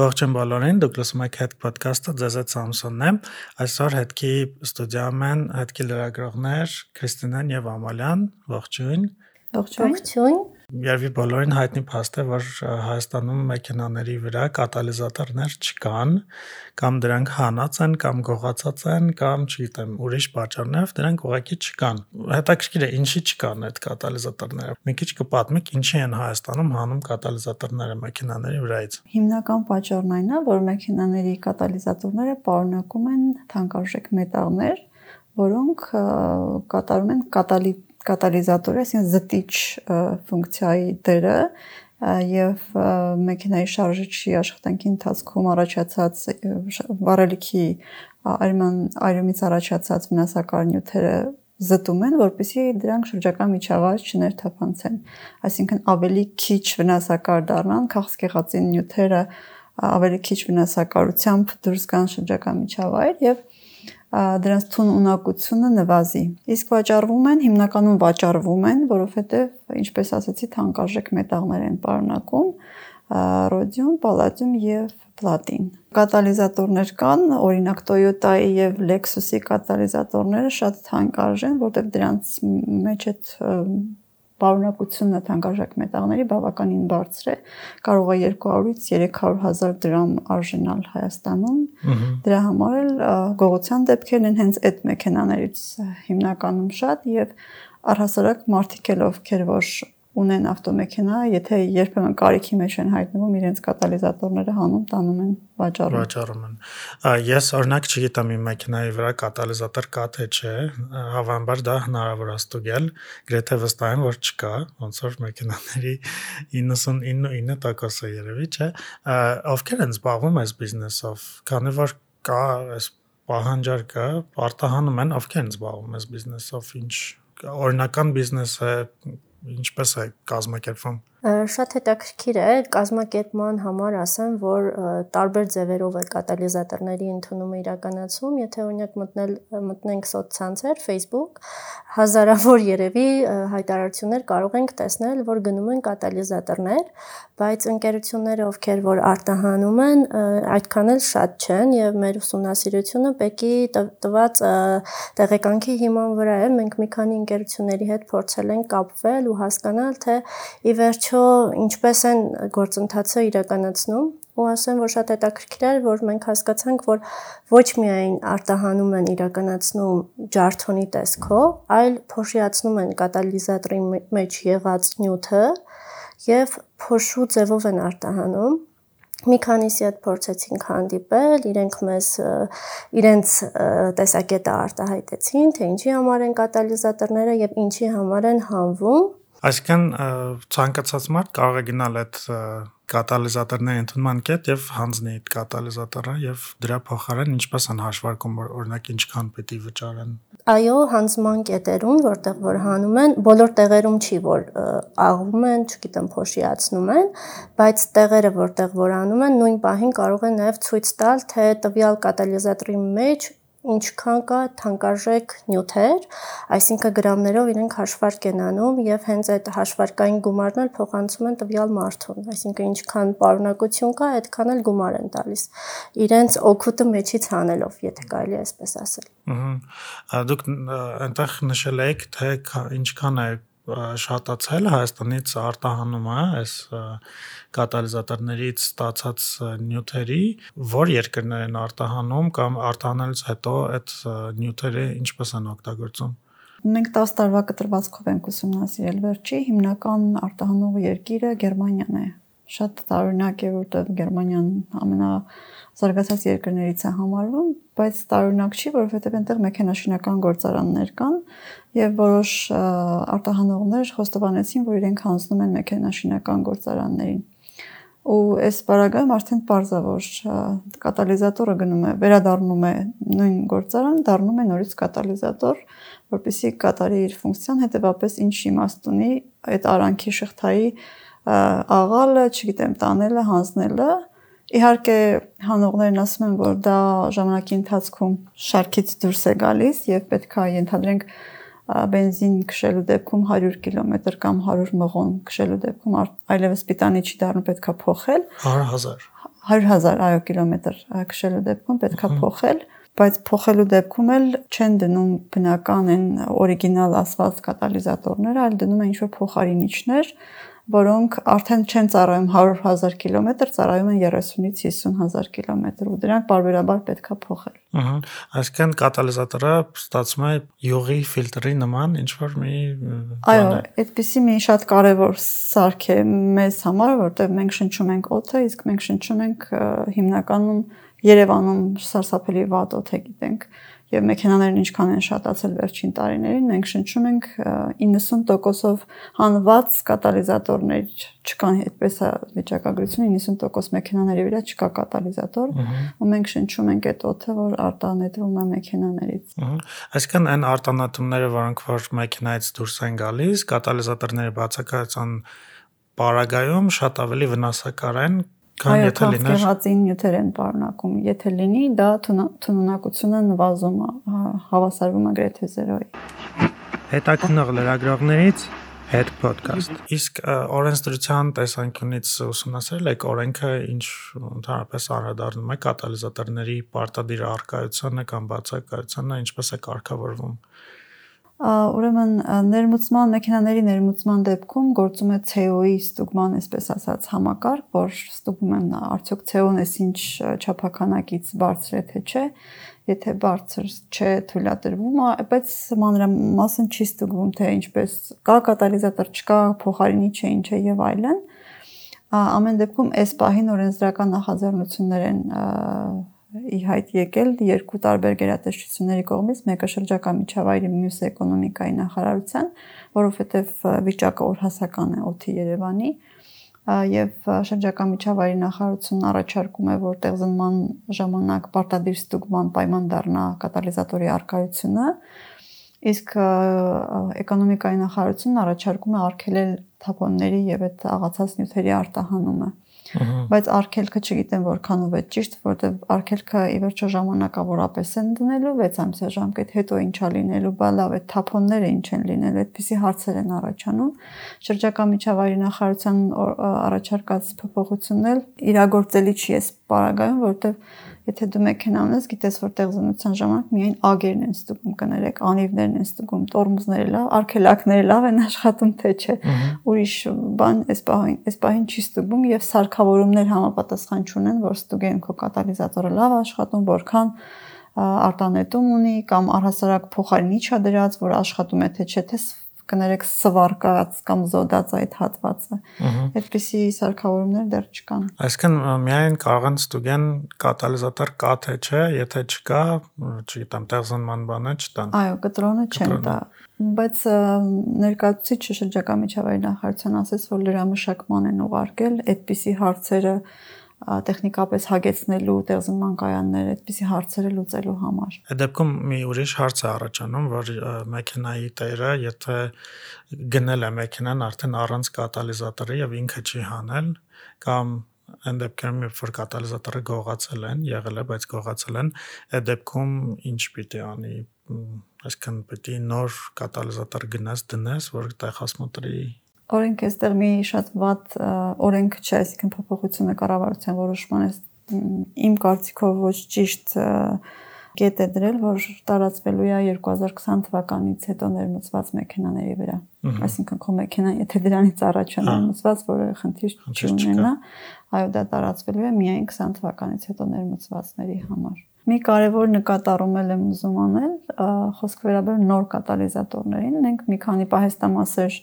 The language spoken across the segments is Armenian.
Ողջույն բոլորին, դուք լսում եք Head Podcast-ը, ձեզ հետ Սամսոնն է։ Այսօր Head-ի ստուդիայում են Head-ի լրագրողներ Քրիստինեն եւ Ամալյան։ Ողջույն։ Ողջույն։ Ողջույն։ Երևի բոլորին հայտնի փաստ է, որ Հայաստանում մեքենաների վրա կատալիզատորներ չկան, կամ դրանք հանած են, կամ գողացած են, կամ չգիտեմ, ուրիշ պատճառներով դրանք ուղղակի չկան։ Հետաքրքիր է, ինչի չկան այդ կատալիզատորները։ Մի քիչ կպատմեք, ինչի են Հայաստանում հանում կատալիզատորները մեքենաների վրայից։ Հիմնական պատճառն այն է, որ մեքենաների կատալիզատորները պարունակում են թանկարժեք մետաղներ, որոնք կատարում են կատալի կատալիզատորը, այսինքն զտիչ ֆունկցիայի դերը եւ մեքենայի շարժիչի աշխատանքի ընթացքում առաջացած վառելիքի արման արյունից առաջացած վնասակար նյութերը զտում են, որպեսզի դրանք շրջակա միջավայր չներթափանցեն։ Այսինքն ավելի քիչ վնասակար դառնան, քաղցկեղածին նյութերը ավելի քիչ վնասակարությամբ դուրս գան շրջակա միջավայր եւ դրանց թուն ունակությունը նվազի։ Իսկ վաճառվում են, հիմնականում վաճառվում են, որովհետև ինչպես ասացի, թանկարժեք մետաղներ են պարունակում, ռոդիում, պալադիում եւ պլատին։ Կատալիզատորներ կան, օրինակ Toyota-ի եւ Lexus-ի կատալիզատորները շատ թանկարժ են, որտեղ դրանց մեջ այդ պարունակությունը թանկարժեք մետաղների բավականին բարձր է, կարող է 200-ից 300 հազար դրամ արժանալ Հայաստանում։ Դրա համար էլ գողության դեպքերն են հենց այդ մեքենաներից հիմնականում շատ եւ առհասարակ մարդիկ էլ ովքեր որ ունեն ավտոմեքենա, եթե երբեմն կարիքի մեջ են հայտնվում, իրենց կատալիզատորները հանում տանում են վաճառում։ Վաճառում են։ Ես օրինակ չգիտեմ իմ մեքենայի վրա կատալիզատոր կա թե չէ, հավանաբար դա հնարավոր է ստուգել, գրեթե վստահ եմ, որ չկա, ոնց որ մեքենաների 99.9%-ը երևի, չէ։ Ովքեր են զբաղվում այս բիզնեսով, քանի որ կա այս պահանջարկը, արտահանում են, ովքեր են զբաղվում այս բիզնեսով, ինչ օրինական բիզնես է, ինչպես է կազմակերպվում։ Շատ հետաքրքիր է կազմակերպման համար ասեմ, որ տարբեր ձևերով է կատալիզատորների ընդունումը իրականացում, եթե օրինակ մտնել մտնենք սոցցանցեր, Facebook, հազարավոր երևի հայտարարություններ կարող ենք տեսնել, որ գնում են կատալիզատորներ, բայց ընկերությունները, ովքեր որ արտահանում են, այդքան էլ շատ չեն եւ մեր ուսումնասիրությունը Պեկի տված տեղեկանքի հիման վրա է։ Մենք մի քանի ընկերությունների հետ փորձել ենք կապվել ու հասկանալ, թե ի վերջո ինչպես են գործընթացը իրականացնում ու ասեմ, որ շատ հետաքրքիր էր, որ մենք հասկացանք, որ ոչ միայն արտահանում են իրականացնում ջարդոնի տեսքով, այլ փոշիացնում են կատալիզատորի մեջ եղած նյութը եւ փոշու ձևով են արտահանում մի քանիսի հետ փորձեցինք հանդիպել, իրենք մեզ իրենց տեսակետը արտահայտեցին, թե ինչի համար են կատալիզատորները եւ ինչի համար են հանվում Այսինքն ցանկացած մարդ կարող է գնալ այդ կատալիզատորների ընդունման կետ եւ հանձնի այդ կատալիզատորը եւ դրա փոխարեն ինչպես են հաշվարկում օրինակ ինչքան պետք է վճարեն Այո, հանձնման կետերում, որտեղ որ հանում են, բոլոր տեղերում չի, որ աղվում են, չգիտեմ, փոշիացնում են, բայց տեղերը, որտեղ որ անում են, նույն պահին կարող են նաև ցույց տալ, թե տվյալ կատալիզատորի մեջ ինչքան կա թանկարժեք նյութեր, այսինքն գրամներով իրենք հաշվարկ են անում եւ հենց այդ հաշվարկային գումարն էլ փոխանցում են տվյալ մարդուն, այսինքն ինչքան պարունակություն կա, այդքան էլ գումար են տալիս։ Իրենց օգուտը մեջից հանելով, եթե կարելի է այսպես ասել։ Ահա։ Դուք այնտեղ նշել եք, թե ինչքան է շատացել Հայաստանից արտահանումը այս կատալիզատորներից ստացած նյութերի, որ երկրներ են արտահանում կամ արտահանելուց հետո այդ նյութերը ինչպես են օգտագործում։ Մենք 10 տարվա կտրվածքով ենք ուսումնասիրել վերջի հիմնական արտահանող երկիրը Գերմանիան է։ Շատ տարօրինակ է, որտեղ Գերմանիան ամենա զարգացած երկրներից է համարվում, բայց տարօրինակ չի, որովհետև այնտեղ մեքենաշինական գործարաններ կան եւ որոշ արտահանողներ խոստովանեցին, որ իրենք հանձնում են մեքենաշինական գործարաններին ու այս բարագայում արդեն parza որ կատալիզատորը գնում է, վերադառնում է նույն գործարան, դառնում է նորից կատալիզատոր, որպեսզի կատարի իր ֆունկցիան, հետեւապես ինչ իմաստ ունի այդ արանքի շղթայի աղալը, չգիտեմ, տանելը, հանձնելը, Իհարկե հանողներն ասում են, որ դա ժամանակի ընթացքում շարքից դուրս է գալիս եւ պետքա ենթադրենք բենզին քշելու դեպքում 100 կիլոմետր կամ 100 մղոն քշելու դեպքում այլևս պիտանի չի դառնում պետքա փոխել 100000 100000 այո կիլոմետր քշելու դեպքում պետքա փոխել բայց փոխելու դեպքում էլ չեն դնում բնական են օրիգինալ ասված կատալիզատորները, այլ դնում են ինչ-որ փոխարինիչներ, որոնք արդեն չեն ծառայում 100.000 կիլոմետր, ծառայում են 30-ից 50.000 կիլոմետր ու դրանք բարբերաբար պետքա փոխել։ Ահա, այսինքն կատալիզատորը ստացվում է յուղի ֆիլտրի նման ինչ որ մի Այո, այդպեսի մի շատ կարևոր սարք է մեզ համար, որտեղ մենք շնչում ենք օդը, իսկ մենք շնչում ենք հիմնականում Երևանում սարսափելի վատ օդ է գիտենք եւ մեքենաներն ինչքան են շատացել վերջին տարիներին, մենք շնչում ենք 90%-ով հանված կատալիզատորներ չկան այդպես է վիճակագրությունը 90% մեքենաների վրա չկա կատալիզատոր ու մենք շնչում ենք այդ օդը, որ արտանետվում է մեքենաներից։ Այսինքն այն արտանետումները, որոնք որ մեքենայից դուրս են գալիս, կատալիզատորների բացակայության պարագայում շատ ավելի վնասակար են Քան եթե լիներ գեղածին նյութեր են պարունակում, եթե լինի, դա թունունակությունը նվազում է, հավասարվում է գրեթե 0-ի։ Հետաքնող լրագրողներից հետ ոդկաստ։ Իսկ օրենսդրության տեսանկյունից ուսումնասիրել եք օրենքը ինչ ընդհանրապես անդրադառնում է կատալիզատորների պարտադիր արկայությանը կամ բացակայությանը, ինչպես է կարգավորվում։ Ուրեմն ներմուծման մեքենաների ներմուծման դեպքում գործում է CO-ի ստուգման, այսպես ասած, համակարգ, որ ստուգում են արդյոք CO-ն էս ինչ չափականակից բարձր է թե չէ, եթե բարձր չէ, թույլատրվում է, բայց մանրամասն չի ստուգվում, թե ինչպես կա կատալիզատոր, չկա, փոխարինի չէ, ինչ է եւ այլն։ Ամեն դեպքում այս պահին օրենսդրական նախաձեռնություններ են ի հայտ եկել երկու տարբեր գերատեսչությունների կողմից, մեկը շրջակա միջավայրի, մյուսը էկոնոմիկայի նախարարության, որովհետև վիճակը օրհասական է օթի Երևանի եւ շրջակա միջավայրի նախարարությունն առաջարկում է, որ տեղզնման ժամանակ պարտադիր ստուգման պայման դառնա կատալիզատորի արկայությունը, իսկ էկոնոմիկայի նախարարությունն առաջարկում է արգելել թափոնների եւ այդ աղացած նյութերի արտահանումը բայց արկելքը չգիտեմ որքան ով է ճիշտ, որտեղ արկելքը ի վերջո ժամանակավորապես են դնելու 6 ամսյա ժամկետ, հետո ինչա լինելու, բա լավ է թափոնները ինչ են լինելու, այդպիսի հարցեր են առաջանում։ Շրջակա միջավայրի նախարարության առաջարկած փոփոխությունն էլ իրագործելի չի է սպարագայում, որտեղ Եթե դու մեքենա ունես, գիտես որ տեղզնության ժամանակ միայն ագերն են ստուգում, կներեք, անիվներն են ստուգում, տորմուզները լավ, արկելակները լավ են աշխատում, թե չէ։ Ուրիշ բան այս պահին, այս պահին չի ստուգում եւ սարքավորումներ համապատասխան չունեն, որ ստուգեն քո կատալիզատորը լավ աշխատում, որքան արտանետում ունի կամ առհասարակ փոխարինի չա դրած, որ աշխատում է թե չէ, թե կներեք սվարկած կամ զոդած այդ հատվածը։ Այդպիսի սարքավորումներ դեռ չկան։ Այսինքն միայն կարող են ստուգեն կատալիզատոր կա թե չէ, եթե չկա, չգիտեմ, տեղզնման բանը չտան։ Այո, կտրոնը չեն տա բայց ներկայացուցիչը շրջակա միջավայրի նախարարության ասաց, որ լրամշակման են ուղարկել այդպիսի հարցերը տեխնիկապես հագեցնելու տեղզնման կայաններ, այդպիսի հարցերը լուծելու համար։ Այդ դեպքում մի ուրիշ հարց է առաջանում, որ մեքենայի տերը, եթե գնել է մեքենան արդեն առանց կատալիզատորի եւ ինքը չի հանել, կամ այն դեպքում երբ որ կատալիզատորը գողացել են, եղել է, բայց գողացել են, այդ դեպքում ինչ պիտի անի այսինքն պետք է նոր կատալիզատոր գնաս դնես, որ տեղ հասմոտրի օրենք այստեղ մի շատ ված օրենք չէ, այսինքն փոփոխությունը կառավարության որոշման է իմ կարծիքով ոչ ճիշտ կետ է դրել, որ տարածվելու է 2020 թվականից հետո ներմուծված մեքենաների վրա։ Այսինքն քո մեքենան, եթե դրանից առաջ է ներմուծված, որևէ խնդիր չունենա, այո, դա տարածվելու է միայն 20 թվականից հետո ներմուծվածների համար։ Մի կարևոր նկատառում եմ ուզում անել, խոսք վերաբերում նոր կատալիզատորներին։ Մենք մի քանի պահեստամասեր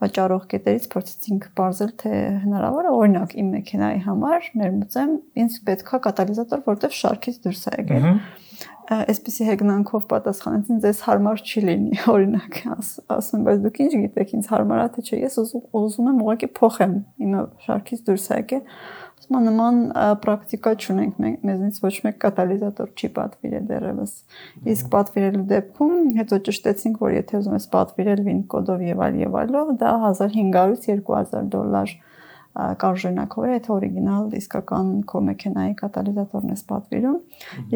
վաճառող կետերից փորձեցինք ողջել թե հնարավոր է օրինակ իմ մեքենայի համար ներմուծեմ ինձ պետքա կատալիզատոր որտեվ շարքից դուրս է եկել այսպեսի հեգնանքով պատասխանեցին ձեզ հարմար չի լինի օրինակ ասում բայց դուք ինչ գիտեք ինձ հարմար է թե չէ ես ուզում եմ ուղղակի փոխեմ իմ շարքից դուրս է եկել ասում նման պրակտիկա չունենք մեզնից ոչ մեկ կատալիզատոր չի պատվիրել դեռևս իսկ պատվիրելու դեպքում հետո ճշտեցինք որ եթե ուզում ես պատվիրել վին կոդով եւ այլ եւ այլով դա 1500-ից 2000 դոլար կարժենակով է, եթե օրիգինալ իսկական քո մեքենայի կատալիզատորն ես պատվիրում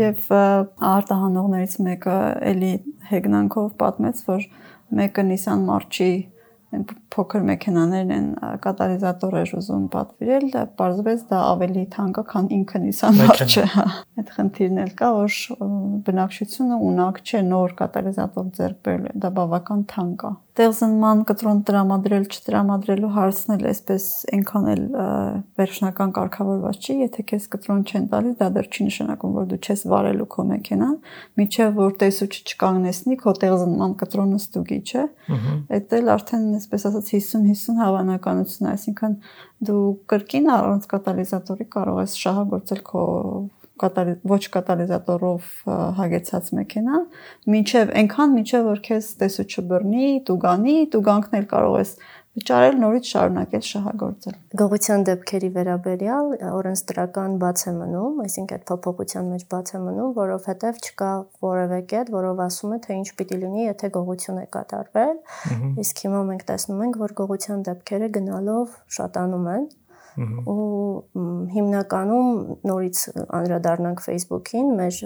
եւ արտահանողներից մեկը էլի հեգնանքով պատմեց, որ մեկը Nissan March-ի փոքր մեքենաներն են կատալիզատորեր ուզում պատվիրել, պարզվեց դա ավելի թանկ է, քան ինքը Nissan-ը չէ, հա։ Այդ խնդիրն էլ կա, որ բնակչությունը ունակ չէ նոր կատալիզատոր ձեռք բերել, դա բավական թանկ է տեղզնման կտրոն տրամադրել չտրամադրելու հարցն էլ այսպես այնքան էլ վերջնական կարգավորված չի, եթե քեզ կտրոն չեն տալիս, դա դեռ չի նշանակում, որ դու չես վարելու քո մեքենան, միջև որ տեսուչը չկանգնեցնի, քո տեղզնման կտրոնը ստուգի, չէ։ Այդ էլ արդեն այսպես ասած 50-50 հավանականություն այսինքն դու կրկին առանց կատալիզատորի կարող ես շահագործել քո ոչ կատալիզատորով հագեցած մեքենան, միջև այնքան միջև որ քեզ տեսու չբռնի, տուգանի, տուգանքն էլ կարող ես վճարել նորից շարունակել շահագործել։ Գողության դեպքերի վերաբերյալ օրենսդրական բաց է մնում, այսինքն այդ փոփոխության մեջ բաց է մնում, որովհետև չկա որևէ կետ, որով ասում է թե ինչ պիտի լինի, եթե գողություն է կատարվել։ Իսկ հիմա մենք տեսնում ենք, որ գողության դեպքերը գնալով շատանում են ու հիմնականում նորից անդրադառնանք Facebook-ին, մեր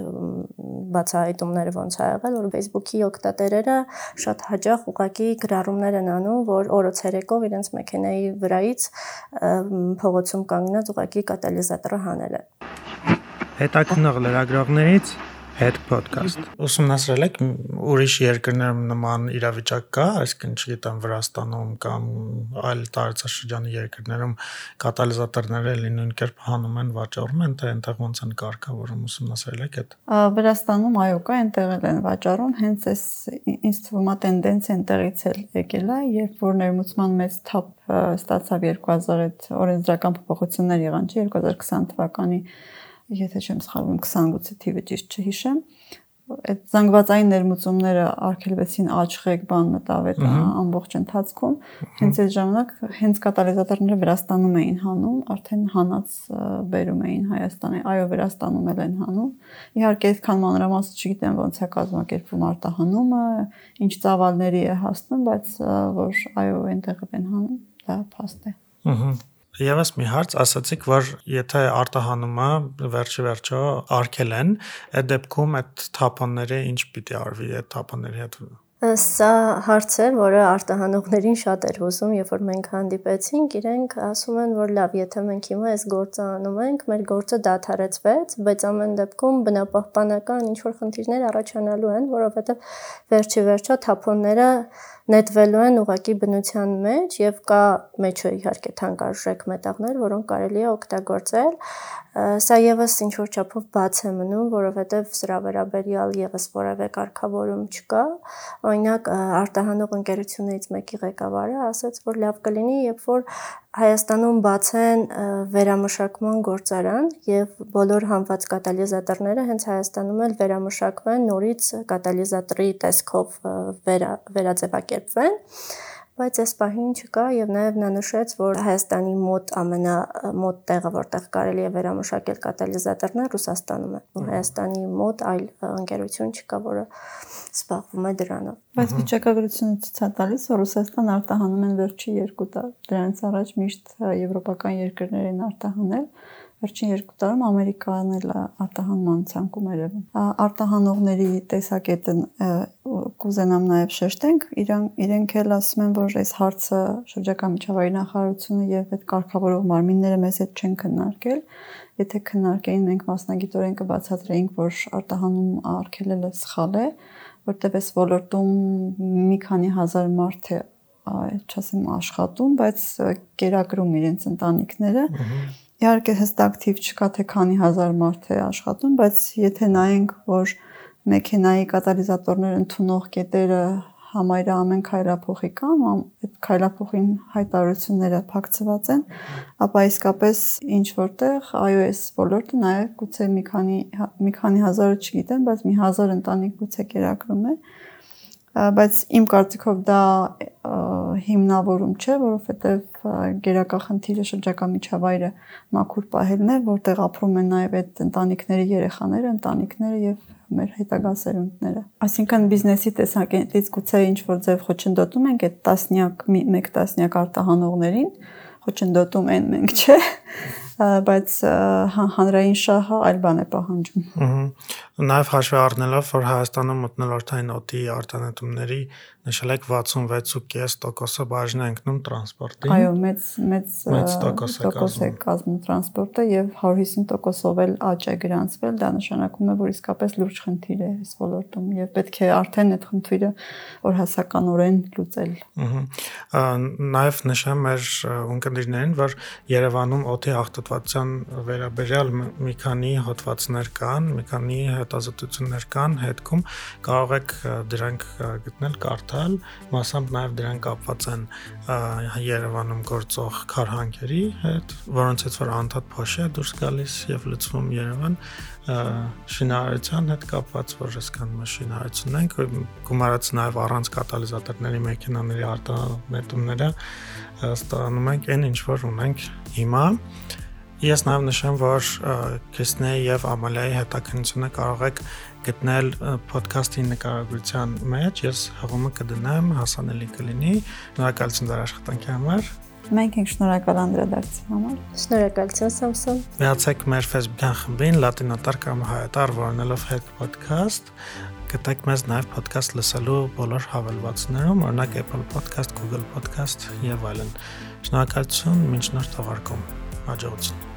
բացահայտումները ոնց ա եղել, որ Facebook-ի օգտատերերը շատ հաճախ ուղակի գրառումներ են անում, որ օրը ցերեկով իրենց մեքենայի վրայից փողոցում կանգնած ուղակի կատալիզատորը հանել են։ Հետաքնող լրագրողներից հետ ոդկաստ։ Ուսումնասիրել եք ուրիշ երկրներում նման իրավիճակ կա, այսինքն չգիտեմ Վրաստանում կամ այլ տարածաշրջանի երկրներում կատալիզատորները էլի նույն կերպ հանում են, վաճառում են, թե այնտեղ ոնց են կարգավորում ուսումնասիրել եք այդ։ Վրաստանում այո կա, այնտեղ են վաճառում, հենց այս ինձ թվում է տենդենսիան տեղից էլ եկել է, երբ որ ներմուծման մեծ թափ ստացավ 2000 այդ օրենսդրական փոփոխություններ եղան, չէ 2020 թվականի եթե չեմ սխալվում 28-ի թիվը ճիշտ չհիշեմ այդ զանգվածային ներմուծումները արգելվեցին աչխեք բան մտավ այդ ամբողջ ընթացքում հենց այդ ժամանակ հենց կատալիզատորները Վրաստանում էին հանում արդեն հանած բերում էին Հայաստանի այո Վրաստանում էլ են հանում իհարկե այդքան մանրամասը չգիտեմ ոնց է կազմակերպվում արտահանումը ինչ ծավալների է հասնում բայց որ այո այնտեղ են հանում դա փաստ է ըհը Եվս մի հարց, ասացիք, որ եթե արտահանումը վերջի վերջո արկել են, այդ դեպքում այդ թափոնները ինչ պիտի արվի այդ թափոնների հետ Սա հարց է, որը արտահանողներին շատ էր հուզում, երբ որ մենք հանդիպեցինք, իրենք ասում են, որ լավ, եթե մենք հիմա այս գործը անում ենք, մեր գործը դադարեցվեց, բայց ամեն դեպքում բնապահպանական ինչ որ խնդիրներ առաջանալու են, որովհետև վերջի վերջո թափոնները նետվելու են ուղակի բնության մեջ եւ կա մեջը իհարկե թանկարժեք մետաղներ, որոնք կարելի է օգտագործել։ Սա եւս ինչ որ չափով բաց է մնում, որովհետեւ սրա վերաբերյալ եւս որևէ կարգավորում չկա։ Օրինակ արտահանող ընկերություններից մեկի ղեկավարը ասաց, որ լավ կլինի, երբ որ Հայաստանում բացեն վերամշակման գործարան եւ բոլոր համված կատալիզատորները հենց Հայաստանում էլ վերամշակվեն նորից կատալիզատորի տեսքով վերա, վերաձևակերպվեն բայց այս պահին չկա եւ նաեւ նա նշեց, որ Հայաստանի մոտ ամենամոտ տեղը, որտեղ կարելի է վերամշակել կատալիզատորներ Ռուսաստանում է։ Ու Հայաստանի մոտ այլ ընկերություն չկա, որը զբաղվում է դրանով։ Բայց վիճակագրությունը ցույց է տալիս, որ Ռուսաստան արտահանում են վերջի 2 տարի։ Դրանից առաջ միշտ եվրոպական երկրներ են արտահանել վերջին երկու տարում Ամերիկան էլ արտահանման ցանկում եղել։ Արտահանողների տեսակետը կուզենամ նաև շեշտենք, իրենք իրենք էլ ասում են, որ այս հարցը շրջակա միջավայրի նախարարությունը եւ այդ կարգավորող մարմինները մեզ հետ չեն քննարկել։ Եթե քննարկեին, մենք մասնագիտորեն կբացատրեինք, որ արտահանում արգելելը սխալ է, որտեղ այս ոլորտում մի քանի հազար մարդ է չասեմ աշխատում, բայց կերակրում իրենց ընտանիքները։ Իհարկե հստակ թիվ չկա թե քանի հազար մարդ է աշխատում, բայց եթե նայենք, որ մեքենայի կատալիզատորներ ընդունող կետերը համայրը ամեն քայլափոխի կամ այդ քայլափոխին հայտարարությունները փակցված են, ապա իսկապես ինչ որտեղ iOS ոլորտը նաև գուցե մի քանի մի քանի հազարը չգիտեմ, բայց մի հազար ընտանիք գուցե կերակրում է, բայց իմ կարծիքով դա հիմնավորում չէ, որովհետև գերակա խնդիրը շրջակա միջավայրը մաքուր պահելն է, որտեղ ապրում են նաև այդ ընտանիքների երեխաները, ընտանիքները եւ մեր հետագա սերունդները։ Այսինքն բիզնեսի տեսակետից գուցե ինչ որ ձև խոչընդոտում ենք այդ տասնյակ մեկ տասնյակ արտահանողներին, խոչընդոտում են մենք, չէ։ բայց հանրային շահը այլ բան է պահանջում։ Ահա Նաև հաշվի առնելով, որ Հայաստանում մթնոլորտային օդի արտանետումների նշել եք 66.5%-ը բաժին է ընկնում տրանսպորտին։ Այո, մեծ մեծ տոկոս է կազմում տրանսպորտը եւ 150%-ով էլ աճ է գրանցվել, դա նշանակում է, որ իսկապես լուրջ խնդիր է այս ոլորտում եւ պետք է արդեն այդ խնդիրը օրհասականորեն լուծել։ Ահա։ Նաև նշեմ մեր ունկնդիրներին, որ Երևանում օդի աղտոտվածության վերաբերյալ մի քանի հոդվածներ կան, մի քանի հետազոտություններ կան հետքում, կարող եք դրանք գտնել, կարդալ, մասամբ նաև դրանք կապված են Երևանում գործող քարհանքերի հետ, որոնցից որ անդադ փոշ է դուրս գալիս եւ լցվում Երևան շինարարության հետ կապված, որ այսքան մաշինարարություն ենք, գումարած նաև առանց կատալիզատորների մեքենաների արտանետումները ստանում ենք այն ինչ որ ունենք հիմա Ես նաև նշեմ, որ Քրիստինեի եւ Ամալիայի հետաքննությունը կարող եք գտնել ոդքասթի նկարագրության մեջ։ Ես հղումը կդնեմ, հասանելի կլինի։ Շնորհակալություն ձեր աշխատանքի համար։ Մենք ենք շնորհակալ անդրադարձի համար։ Շնորհակալություն Սամսոն։ Միացեք մեր Facebook-յան խմբին լատինատար կամ հայատար որնելով հետ ոդքասթ գտեք մեզ նաև ոդքասթ լսելու բոլոր հավելվածներում, օրինակ Apple Podcast, Google Podcast եւ այլն։ Շնորհակալություն, մինչ նոր թողարկում։ Հաջողություն։